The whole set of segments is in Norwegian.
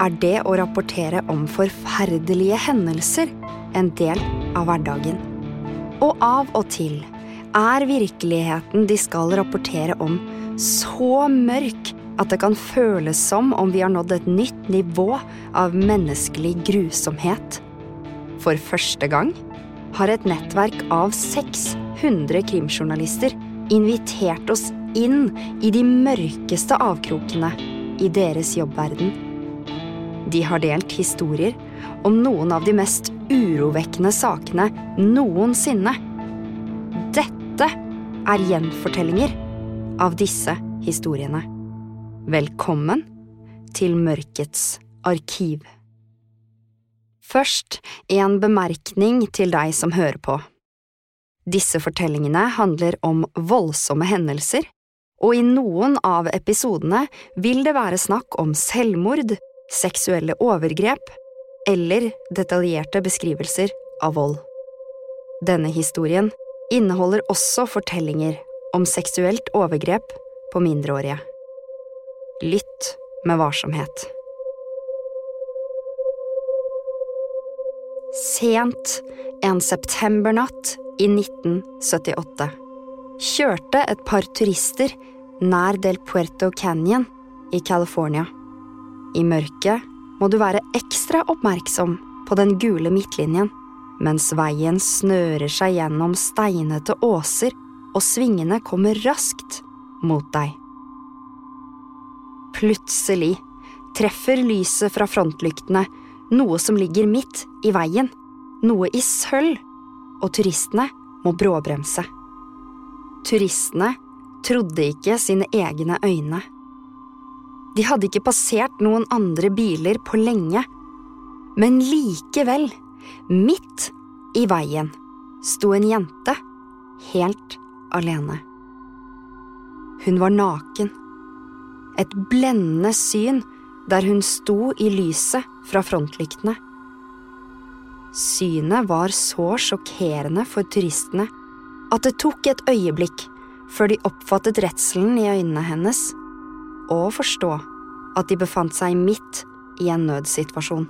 er det å rapportere om forferdelige hendelser en del av hverdagen. Og av og til er virkeligheten de skal rapportere om, så mørk at det kan føles som om vi har nådd et nytt nivå av menneskelig grusomhet. For første gang har et nettverk av 600 krimjournalister invitert oss inn i de mørkeste avkrokene i deres jobbverden. De har delt historier om noen av de mest urovekkende sakene noensinne. Dette er gjenfortellinger av disse historiene. Velkommen til Mørkets arkiv. Først en bemerkning til deg som hører på. Disse fortellingene handler om voldsomme hendelser, og i noen av episodene vil det være snakk om selvmord, seksuelle overgrep eller detaljerte beskrivelser av vold. Denne historien inneholder også fortellinger om seksuelt overgrep på mindreårige. Lytt med varsomhet. Sent en septembernatt i 1978 kjørte et par turister nær Del Puerto Canyon i California. I mørket må du være ekstra oppmerksom på den gule midtlinjen mens veien snører seg gjennom steinete åser og svingene kommer raskt mot deg. Plutselig treffer lyset fra frontlyktene noe som ligger midt i veien, noe i sølv, og turistene må bråbremse. Turistene trodde ikke sine egne øyne. De hadde ikke passert noen andre biler på lenge, men likevel, midt i veien, sto en jente helt alene. Hun var naken. Et blendende syn der hun sto i lyset fra frontlyktene. Synet var så sjokkerende for turistene at det tok et øyeblikk før de oppfattet redselen i øynene hennes, og forstå at de befant seg midt i en nødsituasjon.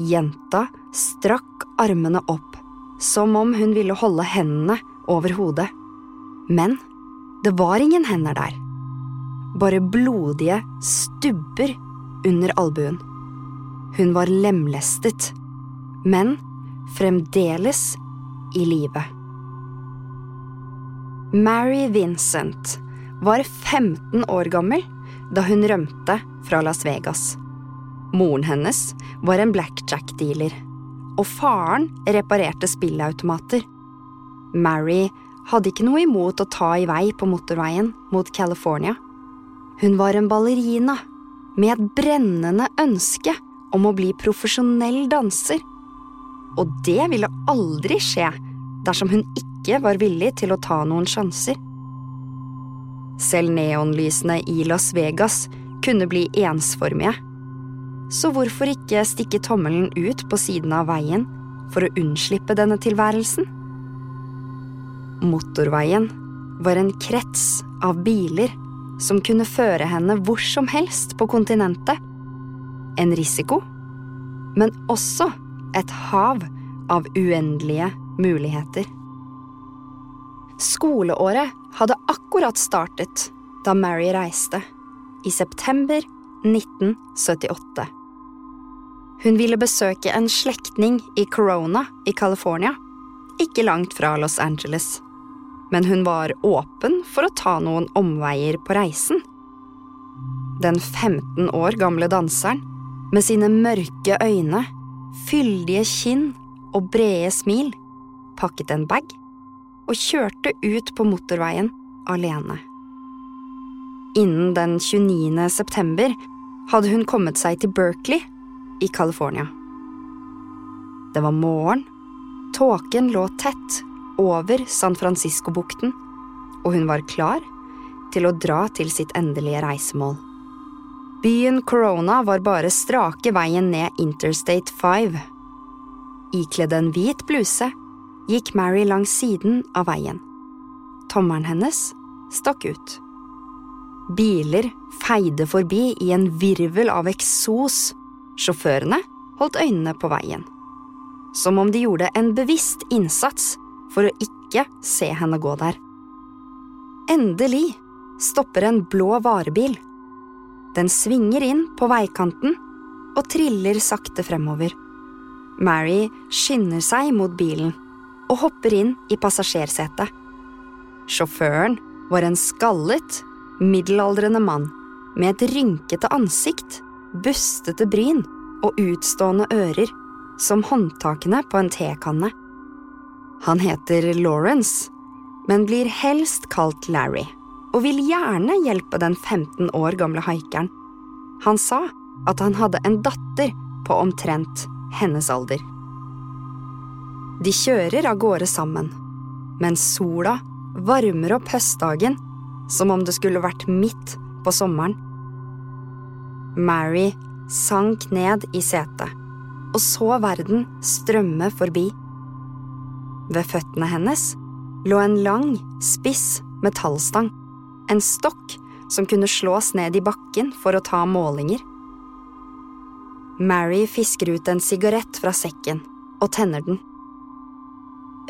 Jenta strakk armene opp, som om hun ville holde hendene over hodet. Men det var ingen hender der. Bare blodige stubber under albuen. Hun var lemlestet, men fremdeles i live. Mary Vincent var 15 år gammel da hun rømte fra Las Vegas. Moren hennes var en blackjack-dealer, og faren reparerte spilleautomater. Mary hadde ikke noe imot å ta i vei på motorveien mot California. Hun var en ballerina med et brennende ønske om å bli profesjonell danser. Og det ville aldri skje dersom hun ikke var villig til å ta noen sjanser. Selv neonlysene i Las Vegas kunne bli ensformige. Så hvorfor ikke stikke tommelen ut på siden av veien for å unnslippe denne tilværelsen? Motorveien var en krets av biler som kunne føre henne hvor som helst på kontinentet. En risiko, men også et hav av uendelige muligheter. Skoleåret hadde akkurat startet da Mary reiste, i september 1978. Hun ville besøke en slektning i Corona i California, ikke langt fra Los Angeles. Men hun var åpen for å ta noen omveier på reisen. Den 15 år gamle danseren, med sine mørke øyne, fyldige kinn og brede smil, pakket en bag og kjørte ut på motorveien alene. Innen den 29. september hadde hun kommet seg til Berkeley, i California. Det var morgen, tåken lå tett over San Francisco-bukten, og hun var klar til å dra til sitt endelige reisemål. Byen Corona var bare strake veien ned Interstate 5. Ikledd en hvit bluse gikk Mary langs siden av veien. Tommelen hennes stakk ut. Biler feide forbi i en virvel av eksos. Sjåførene holdt øynene på veien. Som om de gjorde en bevisst innsats for å ikke se henne gå der. Endelig stopper en blå varebil. Den svinger inn på veikanten og triller sakte fremover. Mary skynder seg mot bilen og hopper inn i passasjersetet. Sjåføren var en skallet, middelaldrende mann med et rynkete ansikt, bustete bryn og utstående ører, som håndtakene på en tekanne. Han heter Lawrence, men blir helst kalt Larry, og vil gjerne hjelpe den 15 år gamle haikeren. Han sa at han hadde en datter på omtrent hennes alder. De kjører av gårde sammen, mens sola varmer opp høstdagen som om det skulle vært midt på sommeren. Mary sank ned i setet og så verden strømme forbi. Ved føttene hennes lå en lang, spiss metallstang, en stokk som kunne slås ned i bakken for å ta målinger. Mary fisker ut en sigarett fra sekken og tenner den.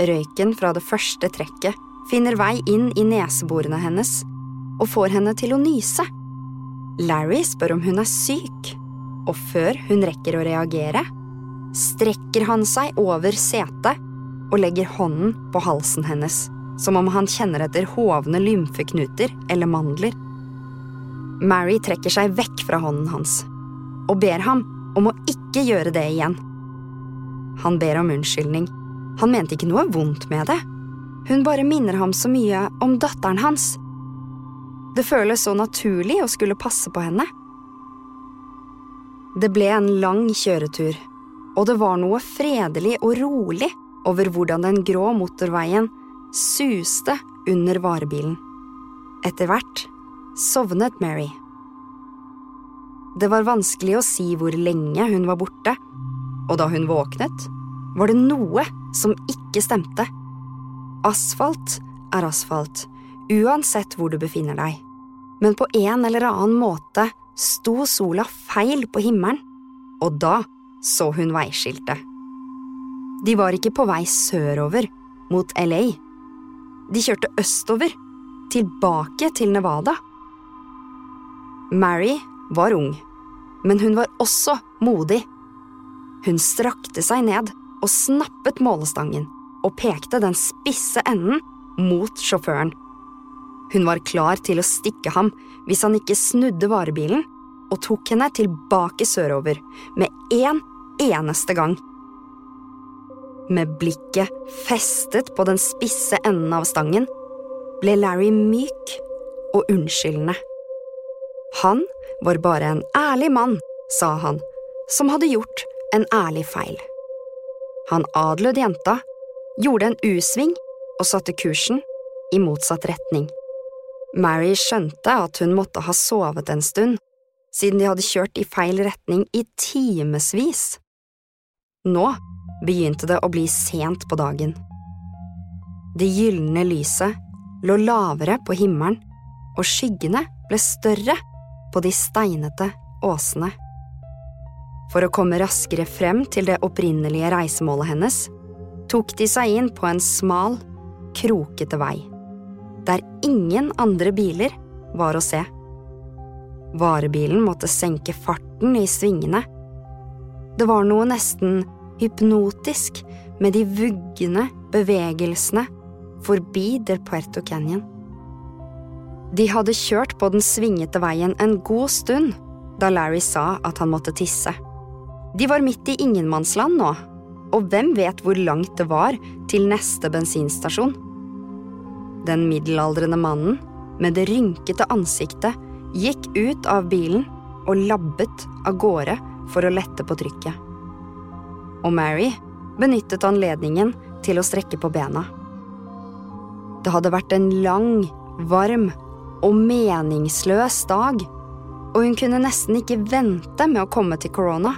Røyken fra det første trekket finner vei inn i neseborene hennes og får henne til å nyse. Larry spør om hun er syk, og før hun rekker å reagere, strekker han seg over setet og legger hånden på halsen hennes, som om han kjenner etter hovne lymfeknuter eller mandler. Mary trekker seg vekk fra hånden hans og ber ham om å ikke gjøre det igjen. Han ber om unnskyldning. Han mente ikke noe vondt med det. Hun bare minner ham så mye om datteren hans det føles så naturlig å skulle passe på henne. Det ble en lang kjøretur, og det var noe fredelig og rolig over hvordan den grå motorveien suste under varebilen. Etter hvert sovnet Mary. Det var vanskelig å si hvor lenge hun var borte, og da hun våknet, var det noe som ikke stemte. Asfalt er asfalt, uansett hvor du befinner deg. Men på en eller annen måte sto sola feil på himmelen, og da så hun veiskiltet. De var ikke på vei sørover, mot LA. De kjørte østover, tilbake til Nevada. Mary var ung, men hun var også modig. Hun strakte seg ned og snappet målestangen og pekte den spisse enden mot sjåføren. Hun var klar til å stikke ham hvis han ikke snudde varebilen, og tok henne tilbake sørover med en eneste gang. Med blikket festet på den spisse enden av stangen ble Larry myk og unnskyldende. Han var bare en ærlig mann, sa han, som hadde gjort en ærlig feil. Han adlød jenta, gjorde en U-sving og satte kursen i motsatt retning. Mary skjønte at hun måtte ha sovet en stund, siden de hadde kjørt i feil retning i timevis. Nå begynte det å bli sent på dagen. Det gylne lyset lå lavere på himmelen, og skyggene ble større på de steinete åsene. For å komme raskere frem til det opprinnelige reisemålet hennes, tok de seg inn på en smal, krokete vei der ingen andre biler var å se. Varebilen måtte senke farten i svingene. Det var noe nesten hypnotisk med de vuggende bevegelsene forbi Del Puerto Canyon. De hadde kjørt på den svingete veien en god stund da Larry sa at han måtte tisse. De var midt i ingenmannsland nå, og hvem vet hvor langt det var til neste bensinstasjon? Den middelaldrende mannen med det rynkete ansiktet gikk ut av bilen og labbet av gårde for å lette på trykket. Og Mary benyttet anledningen til å strekke på bena. Det hadde vært en lang, varm og meningsløs dag, og hun kunne nesten ikke vente med å komme til korona.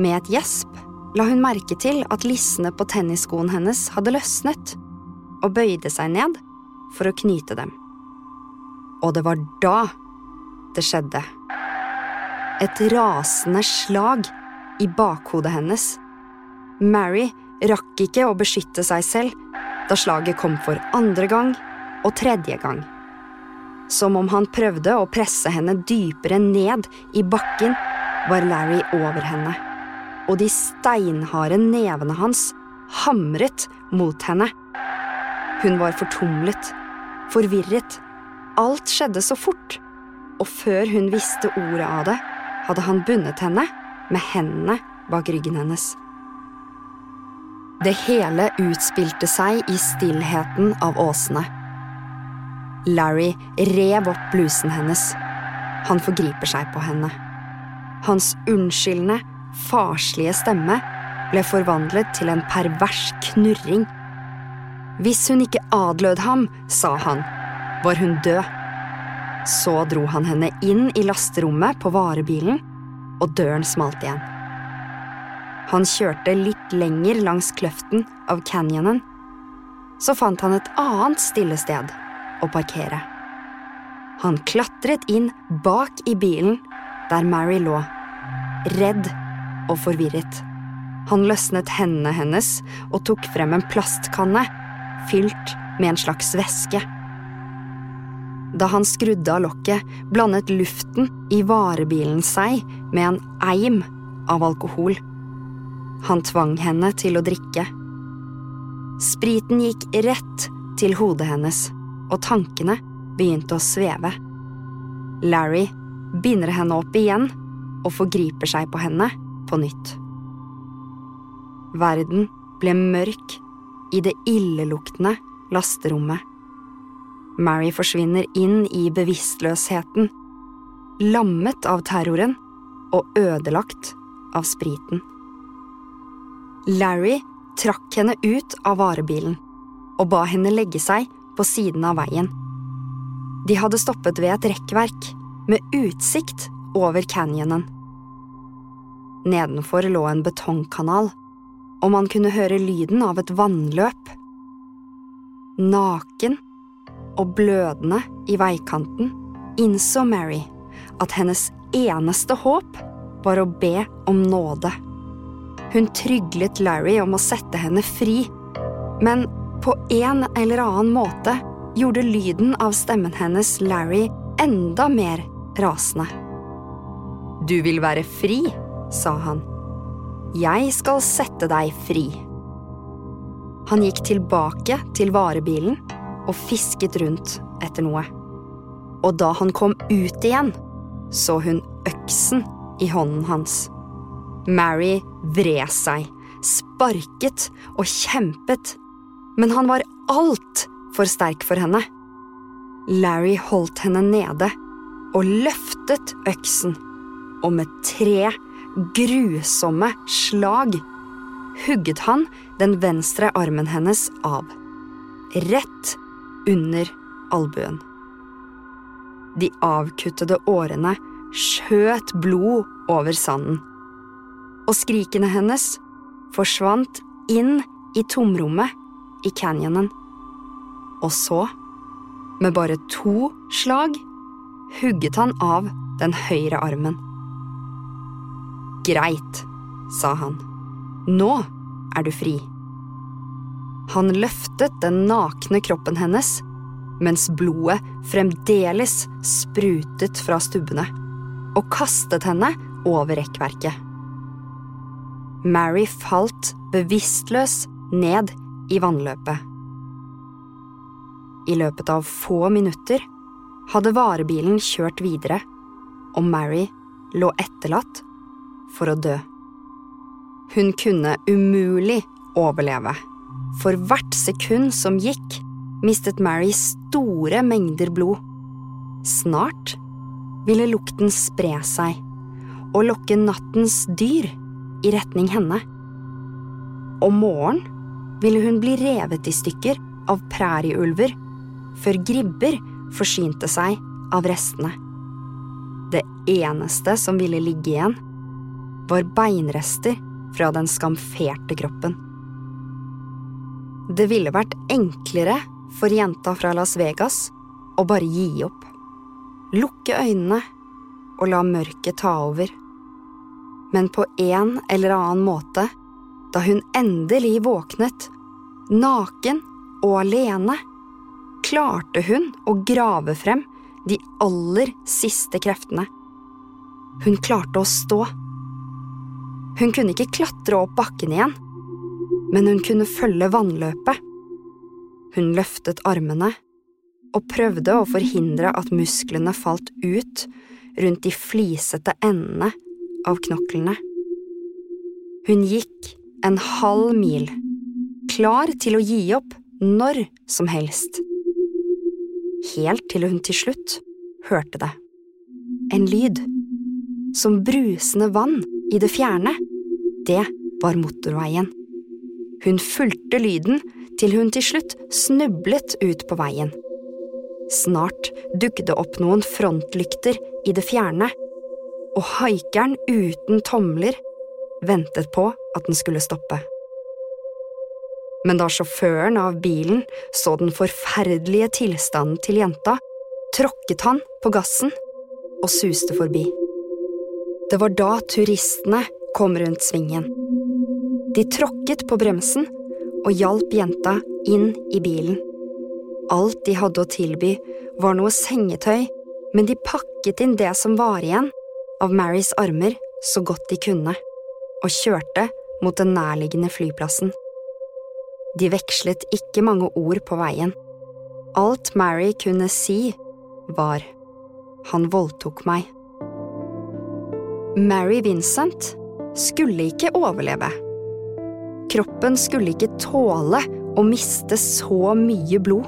Med et gjesp la hun merke til at lissene på tennisskoen hennes hadde løsnet, og bøyde seg ned for å knyte dem. Og det var da det skjedde. Et rasende slag i bakhodet hennes. Mary rakk ikke å beskytte seg selv da slaget kom for andre gang og tredje gang. Som om han prøvde å presse henne dypere ned i bakken, var Larry over henne, og de steinharde nevene hans hamret mot henne. Hun var fortumlet, forvirret. Alt skjedde så fort, og før hun visste ordet av det, hadde han bundet henne med hendene bak ryggen hennes. Det hele utspilte seg i stillheten av åsene. Larry rev opp blusen hennes. Han forgriper seg på henne. Hans unnskyldende, farslige stemme ble forvandlet til en pervers knurring. Hvis hun ikke adlød ham, sa han, var hun død. Så dro han henne inn i lasterommet på varebilen, og døren smalt igjen. Han kjørte litt lenger langs kløften av canyonen. Så fant han et annet stille sted å parkere. Han klatret inn bak i bilen der Mary lå, redd og forvirret. Han løsnet hendene hennes og tok frem en plastkanne fylt med en slags væske. Da han skrudde av lokket, blandet luften i varebilen seg med en eim av alkohol. Han tvang henne til å drikke. Spriten gikk rett til hodet hennes, og tankene begynte å sveve. Larry binder henne opp igjen og forgriper seg på henne på nytt. Verden ble mørk i det illeluktende lasterommet. Mary forsvinner inn i bevisstløsheten, lammet av terroren og ødelagt av spriten. Larry trakk henne ut av varebilen og ba henne legge seg på siden av veien. De hadde stoppet ved et rekkverk med utsikt over canyonen. Nedenfor lå en betongkanal, og man kunne høre lyden av et vannløp. Naken og blødende i veikanten innså Mary at hennes eneste håp var å be om nåde. Hun tryglet Larry om å sette henne fri, men på en eller annen måte gjorde lyden av stemmen hennes Larry enda mer rasende. Du vil være fri, sa han. Jeg skal sette deg fri. Han gikk tilbake til varebilen og fisket rundt etter noe. Og da han kom ut igjen, så hun øksen i hånden hans. Mary vred seg, sparket og kjempet, men han var altfor sterk for henne. Larry holdt henne nede og løftet øksen, og med tre grusomme slag hugget han den venstre armen hennes av, rett under albuen. De avkuttede årene skjøt blod over sanden og skrikene hennes forsvant inn i tomrommet i canyonen. Og så, med bare to slag, hugget han av den høyre armen. Greit, sa han. Nå er du fri. Han løftet den nakne kroppen hennes mens blodet fremdeles sprutet fra stubbene, og kastet henne over rekkverket. Mary falt bevisstløs ned i vannløpet. I løpet av få minutter hadde varebilen kjørt videre, og Mary lå etterlatt for å dø. Hun kunne umulig overleve. For hvert sekund som gikk, mistet Mary store mengder blod. Snart ville lukten spre seg, og lokke nattens dyr i retning henne. Om morgenen ville hun bli revet i stykker av prærieulver før gribber forsynte seg av restene. Det eneste som ville ligge igjen, var beinrester fra den skamferte kroppen. Det ville vært enklere for jenta fra Las Vegas å bare gi opp. Lukke øynene og la mørket ta over. Men på en eller annen måte, da hun endelig våknet, naken og alene, klarte hun å grave frem de aller siste kreftene. Hun klarte å stå. Hun kunne ikke klatre opp bakken igjen, men hun kunne følge vannløpet. Hun løftet armene og prøvde å forhindre at musklene falt ut rundt de flisete endene av knoklene. Hun gikk en halv mil, klar til å gi opp når som helst. Helt til hun til slutt hørte det. En lyd. Som brusende vann i det fjerne. Det var motorveien. Hun fulgte lyden til hun til slutt snublet ut på veien. Snart dukket det opp noen frontlykter i det fjerne, og haikeren uten tomler ventet på at den skulle stoppe. Men da sjåføren av bilen så den forferdelige tilstanden til jenta, tråkket han på gassen og suste forbi. Det var da turistene kom rundt svingen. De tråkket på bremsen og hjalp jenta inn i bilen. Alt de hadde å tilby, var noe sengetøy, men de pakket inn det som var igjen av Marys armer så godt de kunne, og kjørte mot den nærliggende flyplassen. De vekslet ikke mange ord på veien. Alt Mary kunne si, var han voldtok meg. Mary Vincent skulle ikke overleve. Kroppen skulle ikke tåle å miste så mye blod.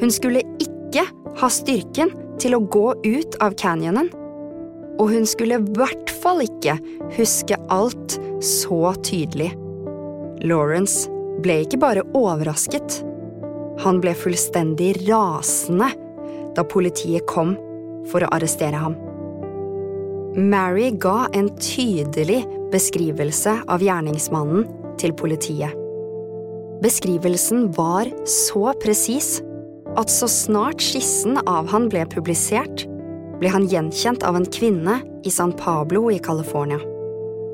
Hun skulle ikke ha styrken til å gå ut av canyonen. Og hun skulle i hvert fall ikke huske alt så tydelig. Lawrence ble ikke bare overrasket. Han ble fullstendig rasende da politiet kom for å arrestere ham. Mary ga en tydelig beskrivelse av gjerningsmannen til politiet. Beskrivelsen var så presis at så snart skissen av han ble publisert, ble han gjenkjent av en kvinne i San Pablo i California.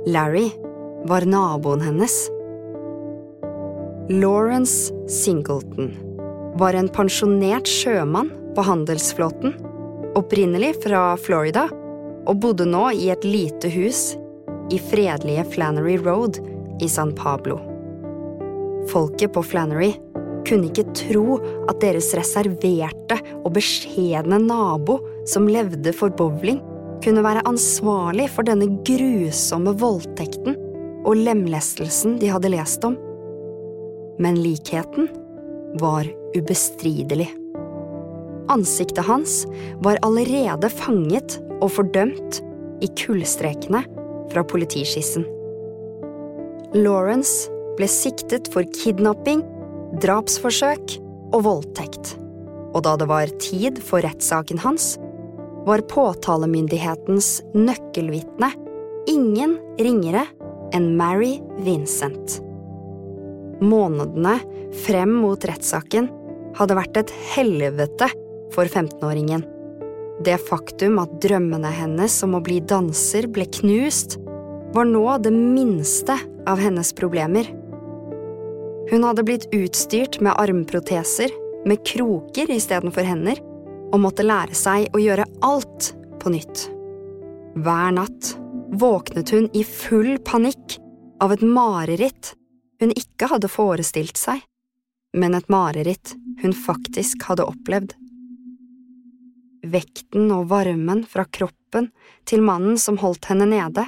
Larry var naboen hennes. Lawrence Singleton var en pensjonert sjømann på handelsflåten, opprinnelig fra Florida, og bodde nå i et lite hus i fredelige Flannery Road i San Pablo. Folket på Flannery kunne ikke tro at deres reserverte og beskjedne nabo som levde for bowling, kunne være ansvarlig for denne grusomme voldtekten og lemlestelsen de hadde lest om. Men likheten var ubestridelig. Ansiktet hans var allerede fanget og fordømt i kullstrekene fra politiskissen. Lawrence ble siktet for kidnapping drapsforsøk og voldtekt, og da det var tid for rettssaken hans, var påtalemyndighetens nøkkelvitne ingen ringere enn Mary Vincent. Månedene frem mot rettssaken hadde vært et helvete for 15-åringen. Det faktum at drømmene hennes om å bli danser ble knust, var nå det minste av hennes problemer. Hun hadde blitt utstyrt med armproteser, med kroker istedenfor hender, og måtte lære seg å gjøre alt på nytt. Hver natt våknet hun i full panikk av et mareritt hun ikke hadde forestilt seg, men et mareritt hun faktisk hadde opplevd. Vekten og varmen fra kroppen til mannen som holdt henne nede,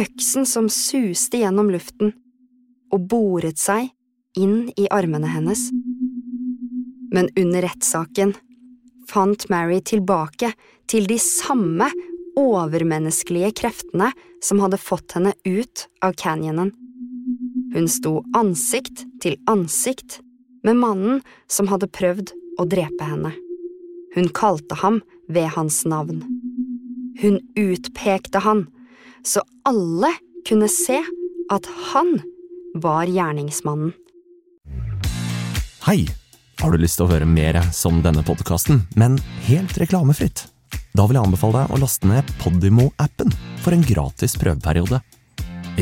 øksen som suste gjennom luften, og boret seg inn i armene hennes. Men under rettssaken fant Mary tilbake til de samme overmenneskelige kreftene som hadde fått henne ut av canyonen. Hun sto ansikt til ansikt med mannen som hadde prøvd å drepe henne. Hun kalte ham ved hans navn. Hun utpekte han, så alle kunne se at han var gjerningsmannen. Hei! Har du lyst til å høre mer som denne podkasten, men helt reklamefritt? Da vil jeg anbefale deg å laste ned Podimo-appen for en gratis prøveperiode.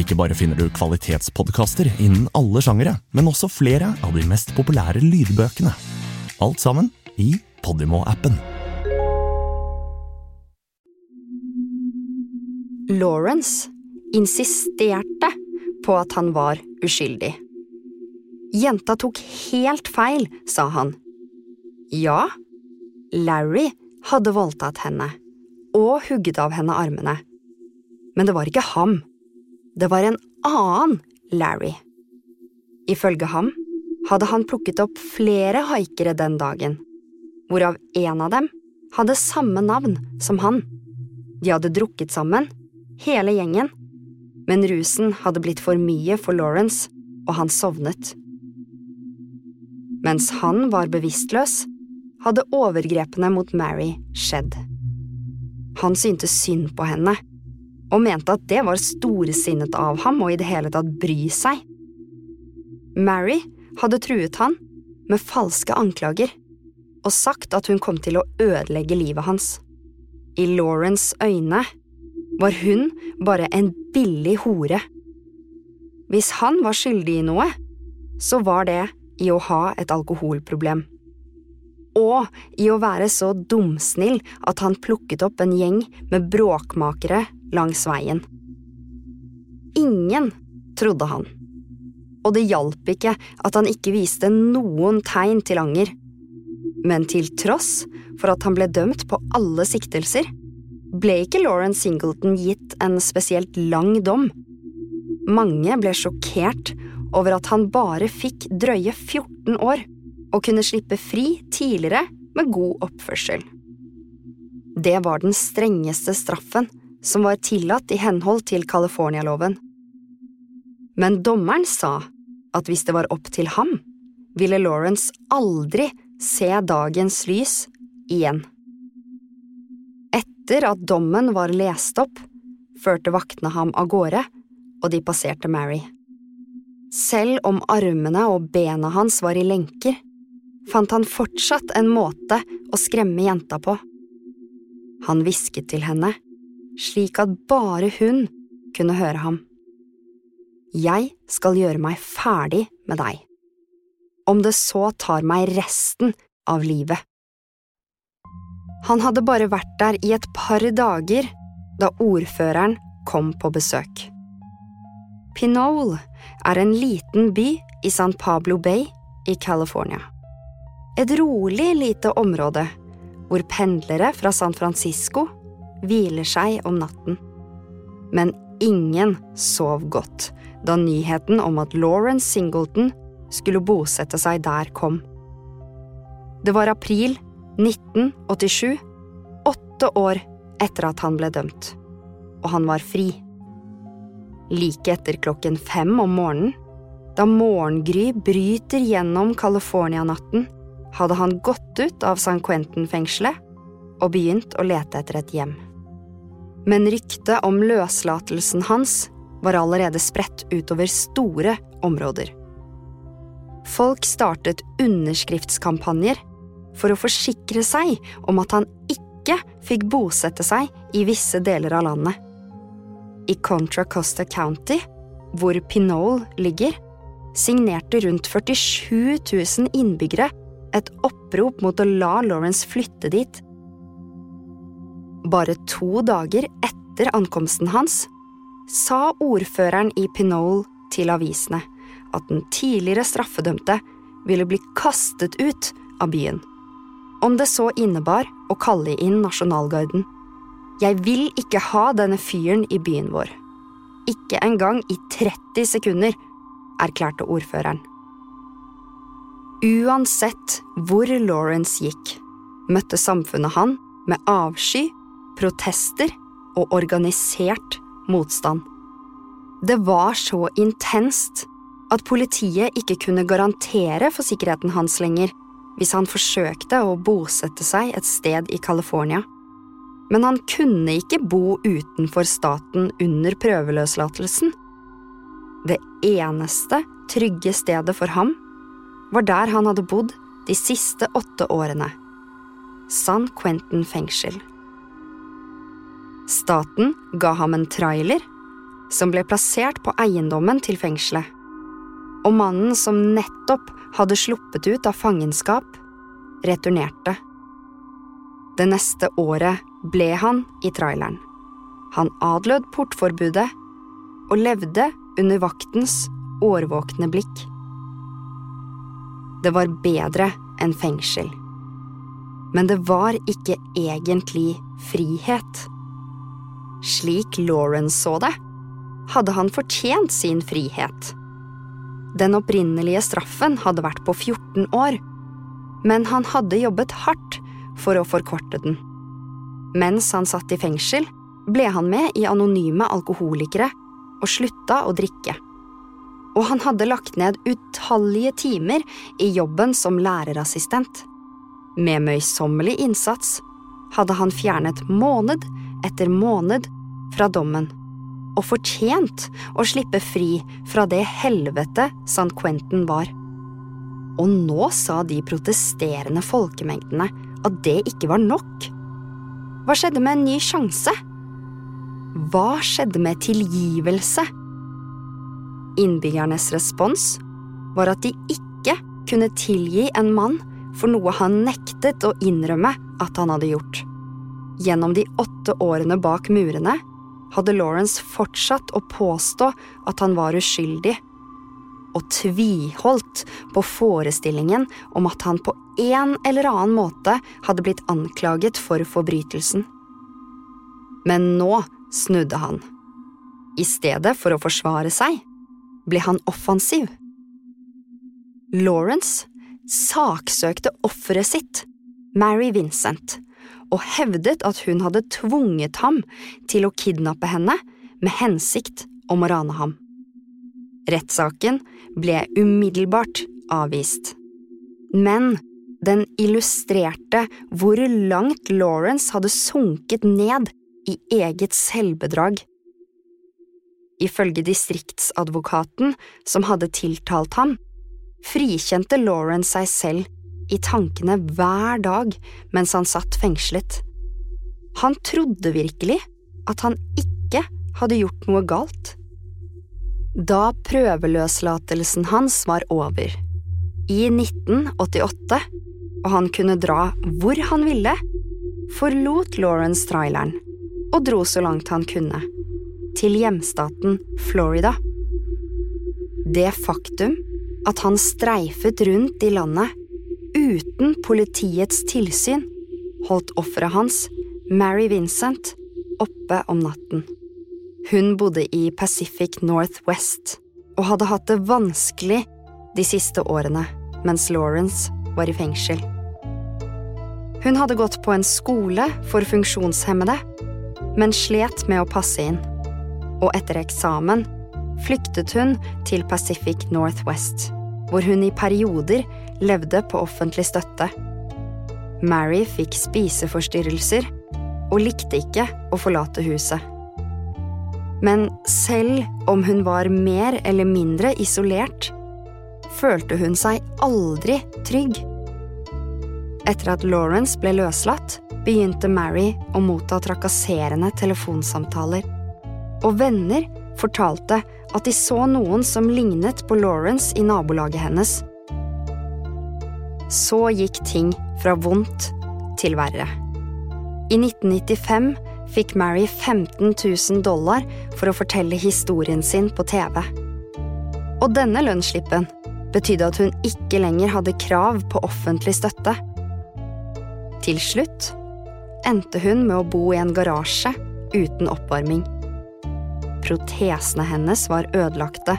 Ikke bare finner du kvalitetspodkaster innen alle sjangere, men også flere av de mest populære lydbøkene. Alt sammen i Podimo-appen. Lawrence insisterte på at han var uskyldig. Jenta tok helt feil, sa han. Ja, Larry hadde voldtatt henne og hugget av henne armene. Men det var ikke ham. Det var en annen Larry. Ifølge ham hadde han plukket opp flere haikere den dagen, hvorav en av dem hadde samme navn som han. De hadde drukket sammen, hele gjengen, men rusen hadde blitt for mye for Lawrence, og han sovnet. Mens han var bevisstløs, hadde overgrepene mot Mary skjedd. Han syntes synd på henne, og mente at det var storsinnet av ham å i det hele tatt bry seg. Mary hadde truet han med falske anklager og sagt at hun kom til å ødelegge livet hans. I Laurens øyne var hun bare en billig hore. Hvis han var skyldig i noe, så var det i å ha et alkoholproblem. Og i å være så dumsnill at han plukket opp en gjeng med bråkmakere langs veien. Ingen trodde han. Og det hjalp ikke at han ikke viste noen tegn til anger. Men til tross for at han ble dømt på alle siktelser, ble ikke Lauren Singleton gitt en spesielt lang dom. Mange ble sjokkert over at han bare fikk drøye 14 år og kunne slippe fri tidligere med god oppførsel. Det var den strengeste straffen som var tillatt i henhold til California-loven. Men dommeren sa at hvis det var opp til ham, ville Lawrence aldri se dagens lys igjen. Etter at dommen var lest opp, førte vaktene ham av gårde, og de passerte Mary. Selv om armene og bena hans var i lenker, fant han fortsatt en måte å skremme jenta på. Han hvisket til henne, slik at bare hun kunne høre ham. Jeg skal gjøre meg ferdig med deg, om det så tar meg resten av livet. Han hadde bare vært der i et par dager da ordføreren kom på besøk. Pinole er en liten by i San Pablo Bay i California. Et rolig lite område hvor pendlere fra San Francisco hviler seg om natten. Men ingen sov godt da nyheten om at Lauren Singleton skulle bosette seg der, kom. Det var april 1987, åtte år etter at han ble dømt, og han var fri. Like etter klokken fem om morgenen, da morgengry bryter gjennom California-natten, hadde han gått ut av San Quentin-fengselet og begynt å lete etter et hjem. Men ryktet om løslatelsen hans var allerede spredt utover store områder. Folk startet underskriftskampanjer for å forsikre seg om at han ikke fikk bosette seg i visse deler av landet. I Contra Costa County, hvor Pinole ligger, signerte rundt 47 000 innbyggere et opprop mot å la Lawrence flytte dit. Bare to dager etter ankomsten hans sa ordføreren i Pinole til avisene at den tidligere straffedømte ville bli kastet ut av byen. Om det så innebar å kalle inn nasjonalgarden. Jeg vil ikke ha denne fyren i byen vår. Ikke engang i 30 sekunder, erklærte ordføreren. Uansett hvor Lawrence gikk, møtte samfunnet han med avsky, protester og organisert motstand. Det var så intenst at politiet ikke kunne garantere for sikkerheten hans lenger hvis han forsøkte å bosette seg et sted i California. Men han kunne ikke bo utenfor staten under prøveløslatelsen. Det eneste trygge stedet for ham var der han hadde bodd de siste åtte årene. San Quentin fengsel. Staten ga ham en trailer som ble plassert på eiendommen til fengselet. Og mannen som nettopp hadde sluppet ut av fangenskap, returnerte. Det neste året ble han i traileren. Han adlød portforbudet og levde under vaktens årvåkne blikk. Det var bedre enn fengsel. Men det var ikke egentlig frihet. Slik Lauren så det, hadde han fortjent sin frihet. Den opprinnelige straffen hadde vært på 14 år, men han hadde jobbet hardt for å forkorte den. Mens han satt i fengsel, ble han med i Anonyme alkoholikere og slutta å drikke. Og han hadde lagt ned utallige timer i jobben som lærerassistent. Med møysommelig innsats hadde han fjernet måned etter måned fra dommen og fortjent å slippe fri fra det helvete San Quentin var. Og nå sa de protesterende folkemengdene at det ikke var nok. Hva skjedde med en ny sjanse? Hva skjedde med tilgivelse? Innbyggernes respons var at de ikke kunne tilgi en mann for noe han nektet å innrømme at han hadde gjort. Gjennom de åtte årene bak murene hadde Lawrence fortsatt å påstå at han var uskyldig, og tviholdt på forestillingen om at han på en eller annen måte hadde blitt anklaget for forbrytelsen. Men nå snudde han. I stedet for å forsvare seg, ble han offensiv. Lawrence saksøkte offeret sitt, Mary Vincent, og hevdet at hun hadde tvunget ham til å kidnappe henne med hensikt om å rane ham. Rettssaken ble umiddelbart avvist. Men den illustrerte hvor langt Lawrence hadde sunket ned i eget selvbedrag. Ifølge distriktsadvokaten som hadde tiltalt ham, frikjente Lawrence seg selv i tankene hver dag mens han satt fengslet. Han trodde virkelig at han ikke hadde gjort noe galt. Da prøveløslatelsen hans var over, i 1988, og han kunne dra hvor han ville, forlot Lawrence traileren og dro så langt han kunne, til hjemstaten Florida. Det faktum at han streifet rundt i landet uten politiets tilsyn, holdt offeret hans, Mary Vincent, oppe om natten. Hun bodde i Pacific Northwest og hadde hatt det vanskelig de siste årene mens Lawrence var i fengsel. Hun hadde gått på en skole for funksjonshemmede, men slet med å passe inn. Og etter eksamen flyktet hun til Pacific Northwest, hvor hun i perioder levde på offentlig støtte. Mary fikk spiseforstyrrelser og likte ikke å forlate huset. Men selv om hun var mer eller mindre isolert, følte hun seg aldri trygg. Etter at Lawrence ble løslatt, begynte Mary å motta trakasserende telefonsamtaler. Og venner fortalte at de så noen som lignet på Lawrence i nabolaget hennes. Så gikk ting fra vondt til verre. I 1995 fikk Mary 15 000 dollar for å fortelle historien sin på TV. Og denne lønnsslippen betydde at hun ikke lenger hadde krav på offentlig støtte. Til slutt endte hun med å bo i en garasje uten oppvarming. Protesene hennes var ødelagte,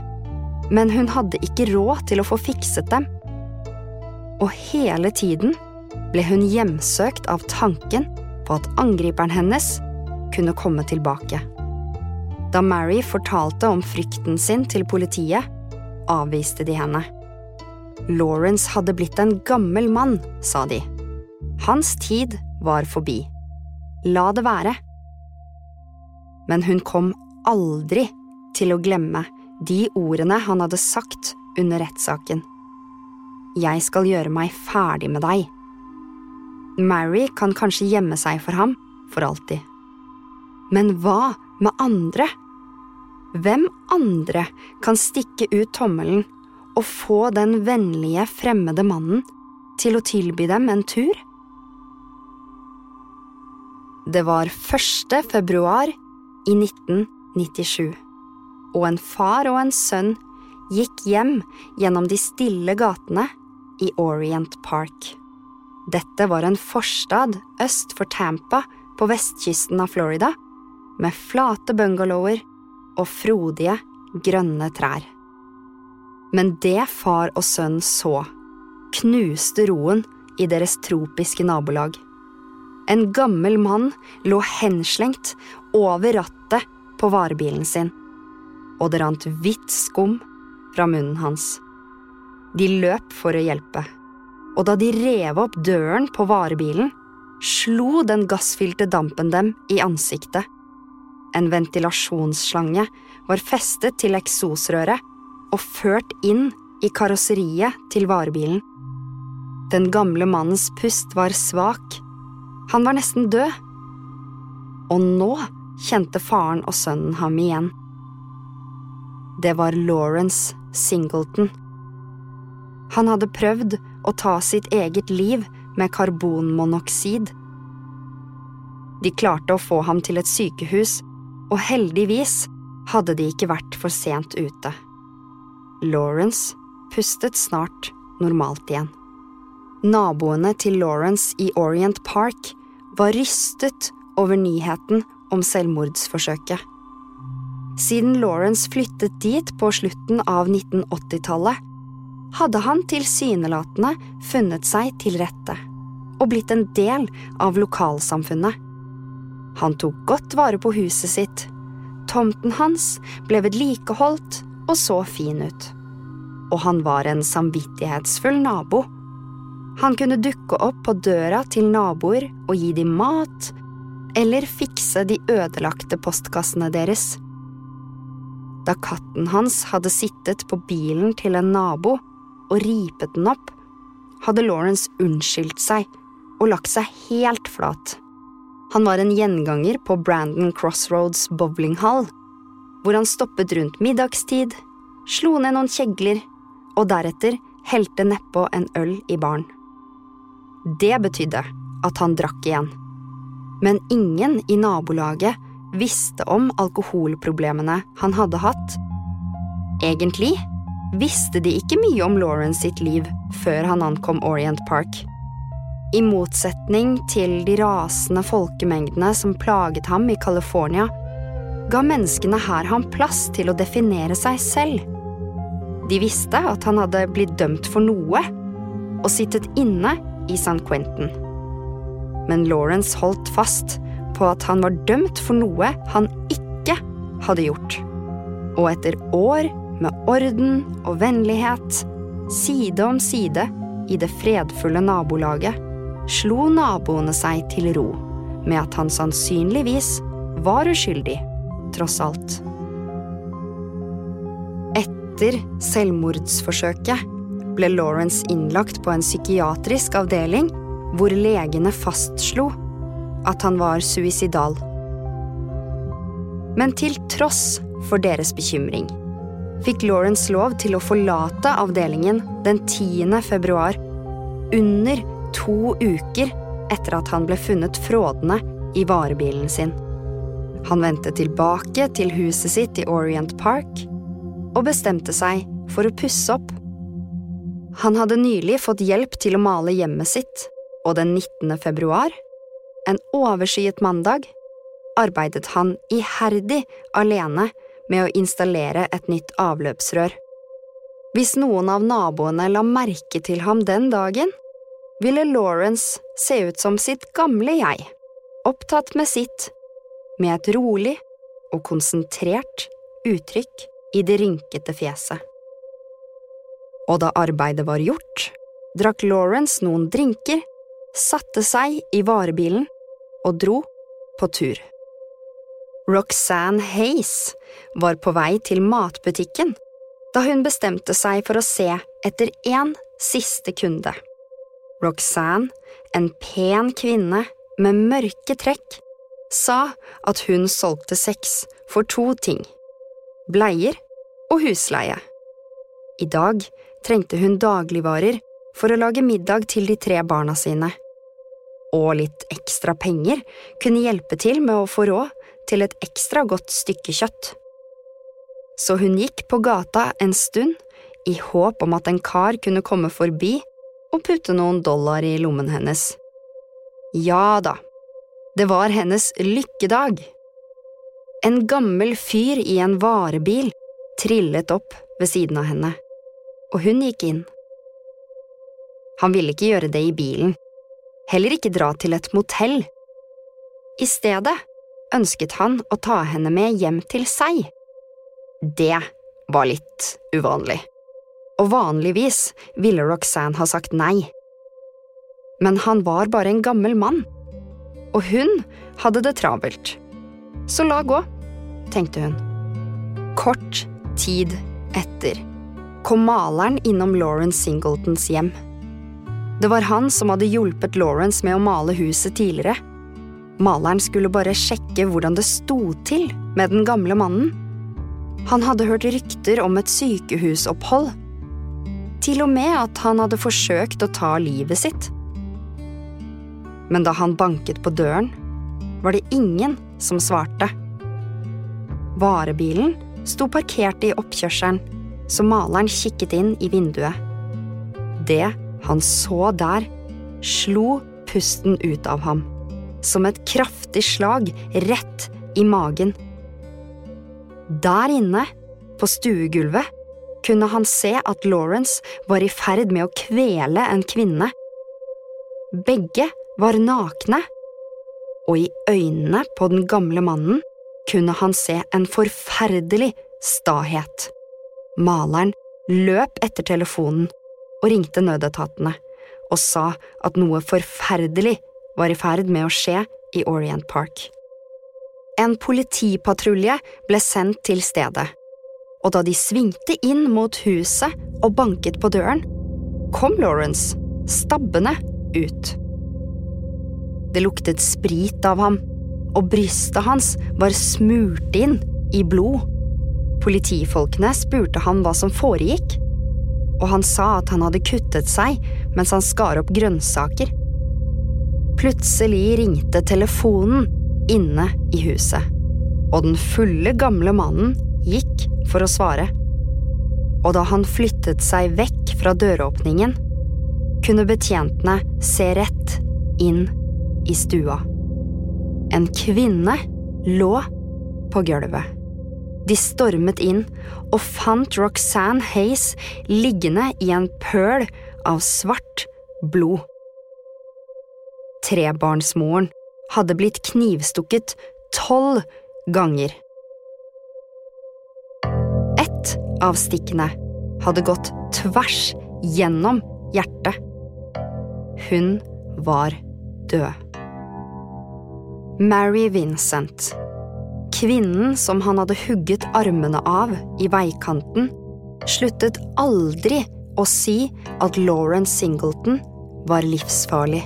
men hun hadde ikke råd til å få fikset dem og hele tiden ble hun hjemsøkt av tanken på at angriperen hennes kunne komme tilbake. Da Mary fortalte om frykten sin til politiet, avviste de henne. Lawrence hadde blitt en gammel mann, sa de. Hans tid var forbi. La det være. Men hun kom aldri til å glemme de ordene han hadde sagt under rettssaken. Jeg skal gjøre meg ferdig med deg. Mary kan kanskje gjemme seg for ham for alltid. Men hva med andre? Hvem andre kan stikke ut tommelen og få den vennlige, fremmede mannen til å tilby dem en tur? Det var 1. februar i 1997, og en far og en sønn gikk hjem gjennom de stille gatene i Orient Park. Dette var en forstad øst for Tampa på vestkysten av Florida, med flate bungalower og frodige, grønne trær. Men det far og sønn så, knuste roen i deres tropiske nabolag. En gammel mann lå henslengt over rattet på varebilen sin, og det rant hvitt skum fra munnen hans. De løp for å hjelpe, og da de rev opp døren på varebilen, slo den gassfylte dampen dem i ansiktet. En ventilasjonsslange var festet til eksosrøret og ført inn i karosseriet til varebilen. Den gamle mannens pust var svak han var nesten død. Og nå kjente faren og sønnen ham igjen. Det var Lawrence Singleton. Han hadde prøvd å ta sitt eget liv med karbonmonoksid. De klarte å få ham til et sykehus, og heldigvis hadde de ikke vært for sent ute. Lawrence pustet snart normalt igjen. Naboene til Lawrence i Orient Park var rystet over nyheten om selvmordsforsøket. Siden Lawrence flyttet dit på slutten av 1980-tallet, hadde han tilsynelatende funnet seg til rette og blitt en del av lokalsamfunnet. Han tok godt vare på huset sitt. Tomten hans ble vedlikeholdt og så fin ut. Og han var en samvittighetsfull nabo han kunne dukke opp på døra til naboer og gi dem mat, eller fikse de ødelagte postkassene deres. Da katten hans hadde sittet på bilen til en nabo og ripet den opp, hadde Lawrence unnskyldt seg og lagt seg helt flat. Han var en gjenganger på Brandon Crossroads bowlinghall, hvor han stoppet rundt middagstid, slo ned noen kjegler og deretter helte nedpå en øl i baren. Det betydde at han drakk igjen. Men ingen i nabolaget visste om alkoholproblemene han hadde hatt. Egentlig visste de ikke mye om Lawrence sitt liv før han ankom Orient Park. I motsetning til de rasende folkemengdene som plaget ham i California, ga menneskene her ham plass til å definere seg selv. De visste at han hadde blitt dømt for noe, og sittet inne i San Quentin. Men Lawrence holdt fast på at han var dømt for noe han ikke hadde gjort. Og etter år med orden og vennlighet, side om side i det fredfulle nabolaget, slo naboene seg til ro med at han sannsynligvis var uskyldig, tross alt. Etter selvmordsforsøket ble Lawrence innlagt på en psykiatrisk avdeling hvor legene fastslo at han var suicidal. Men til tross for deres bekymring fikk Lawrence lov til å forlate avdelingen den 10. februar, under to uker etter at han ble funnet frådende i varebilen sin. Han vendte tilbake til huset sitt i Orient Park og bestemte seg for å pusse opp han hadde nylig fått hjelp til å male hjemmet sitt, og den 19. februar, en overskyet mandag, arbeidet han iherdig alene med å installere et nytt avløpsrør. Hvis noen av naboene la merke til ham den dagen, ville Lawrence se ut som sitt gamle jeg, opptatt med sitt, med et rolig og konsentrert uttrykk i det rynkete fjeset. Og da arbeidet var gjort, drakk Lawrence noen drinker, satte seg i varebilen og dro på tur. Roxanne Hayes var på vei til matbutikken da hun bestemte seg for å se etter én siste kunde. Roxanne, en pen kvinne med mørke trekk, sa at hun solgte sex for to ting – bleier og husleie. I dag trengte hun dagligvarer for å lage middag til de tre barna sine. Og litt ekstra penger kunne hjelpe til med å få råd til et ekstra godt stykke kjøtt så hun gikk på gata en stund i håp om at en kar kunne komme forbi og putte noen dollar i lommen hennes. Ja da, det var hennes lykkedag. En gammel fyr i en varebil trillet opp ved siden av henne, og hun gikk inn. Han ville ikke gjøre det i bilen, heller ikke dra til et motell. I stedet ønsket han å ta henne med hjem til seg. Det var litt uvanlig, og vanligvis ville Roxanne ha sagt nei. Men han var bare en gammel mann, og hun hadde det travelt. Så la gå, tenkte hun. Kort tid etter kom maleren innom Lauren Singletons hjem. Det var han som hadde hjulpet Lawrence med å male huset tidligere. Maleren skulle bare sjekke hvordan det sto til med den gamle mannen. Han hadde hørt rykter om et sykehusopphold. Til og med at han hadde forsøkt å ta livet sitt. Men da han banket på døren, var det ingen som svarte. Varebilen sto parkert i oppkjørselen, så maleren kikket inn i vinduet. Det han så der, slo pusten ut av ham, som et kraftig slag rett i magen. Der inne, på stuegulvet, kunne han se at Lawrence var i ferd med å kvele en kvinne. Begge var nakne, og i øynene på den gamle mannen kunne han se en forferdelig stahet. Maleren løp etter telefonen og ringte nødetatene og sa at noe forferdelig var i ferd med å skje i Orient Park. En politipatrulje ble sendt til stedet, og da de svingte inn mot huset og banket på døren, kom Lawrence stabbende ut. Det luktet sprit av ham, og brystet hans var smurt inn i blod. Politifolkene spurte han hva som foregikk, og han sa at han hadde kuttet seg mens han skar opp grønnsaker. Plutselig ringte telefonen inne i huset, og den fulle, gamle mannen gikk for å svare. Og da han flyttet seg vekk fra døråpningen, kunne betjentene se rett inn i stua. En kvinne lå på gulvet. De stormet inn og fant Roxanne Hayes liggende i en pøl av svart blod. Trebarnsmoren hadde blitt knivstukket tolv ganger. Ett av stikkene hadde gått tvers gjennom hjertet. Hun var død. Mary Vincent, kvinnen som han hadde hugget armene av i veikanten, sluttet aldri å si at Lauren Singleton var livsfarlig.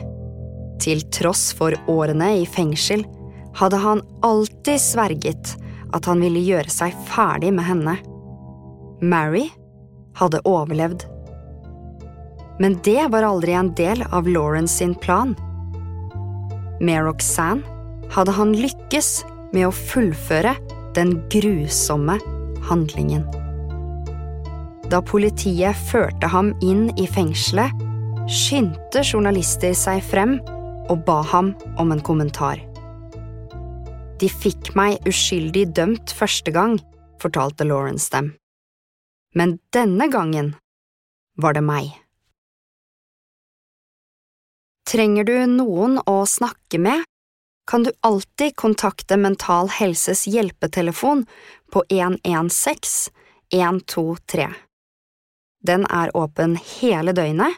Til tross for årene i fengsel hadde han alltid sverget at han ville gjøre seg ferdig med henne. Mary hadde overlevd. Men det var aldri en del av Lawrence sin plan. Med Roxanne hadde han lykkes med å fullføre den grusomme handlingen. Da politiet førte ham inn i fengselet, skyndte journalister seg frem og ba ham om en kommentar. De fikk meg uskyldig dømt første gang, fortalte Lawrence dem. Men denne gangen var det meg. Trenger du noen å snakke med, kan du alltid kontakte Mental Helses hjelpetelefon på 116 123. Den er åpen hele døgnet,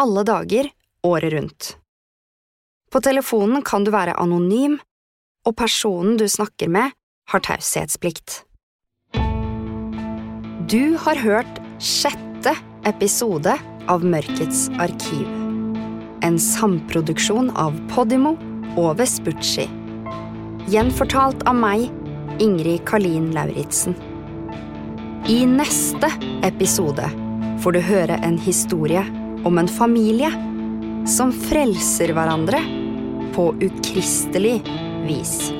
alle dager, året rundt. På telefonen kan du være anonym, og personen du snakker med, har taushetsplikt. Du har hørt sjette episode av Mørkets arkiv. En samproduksjon av Podimo og Vespucci. Gjenfortalt av meg, Ingrid Karlin Lauritzen. I neste episode får du høre en historie om en familie som frelser hverandre på ukristelig vis.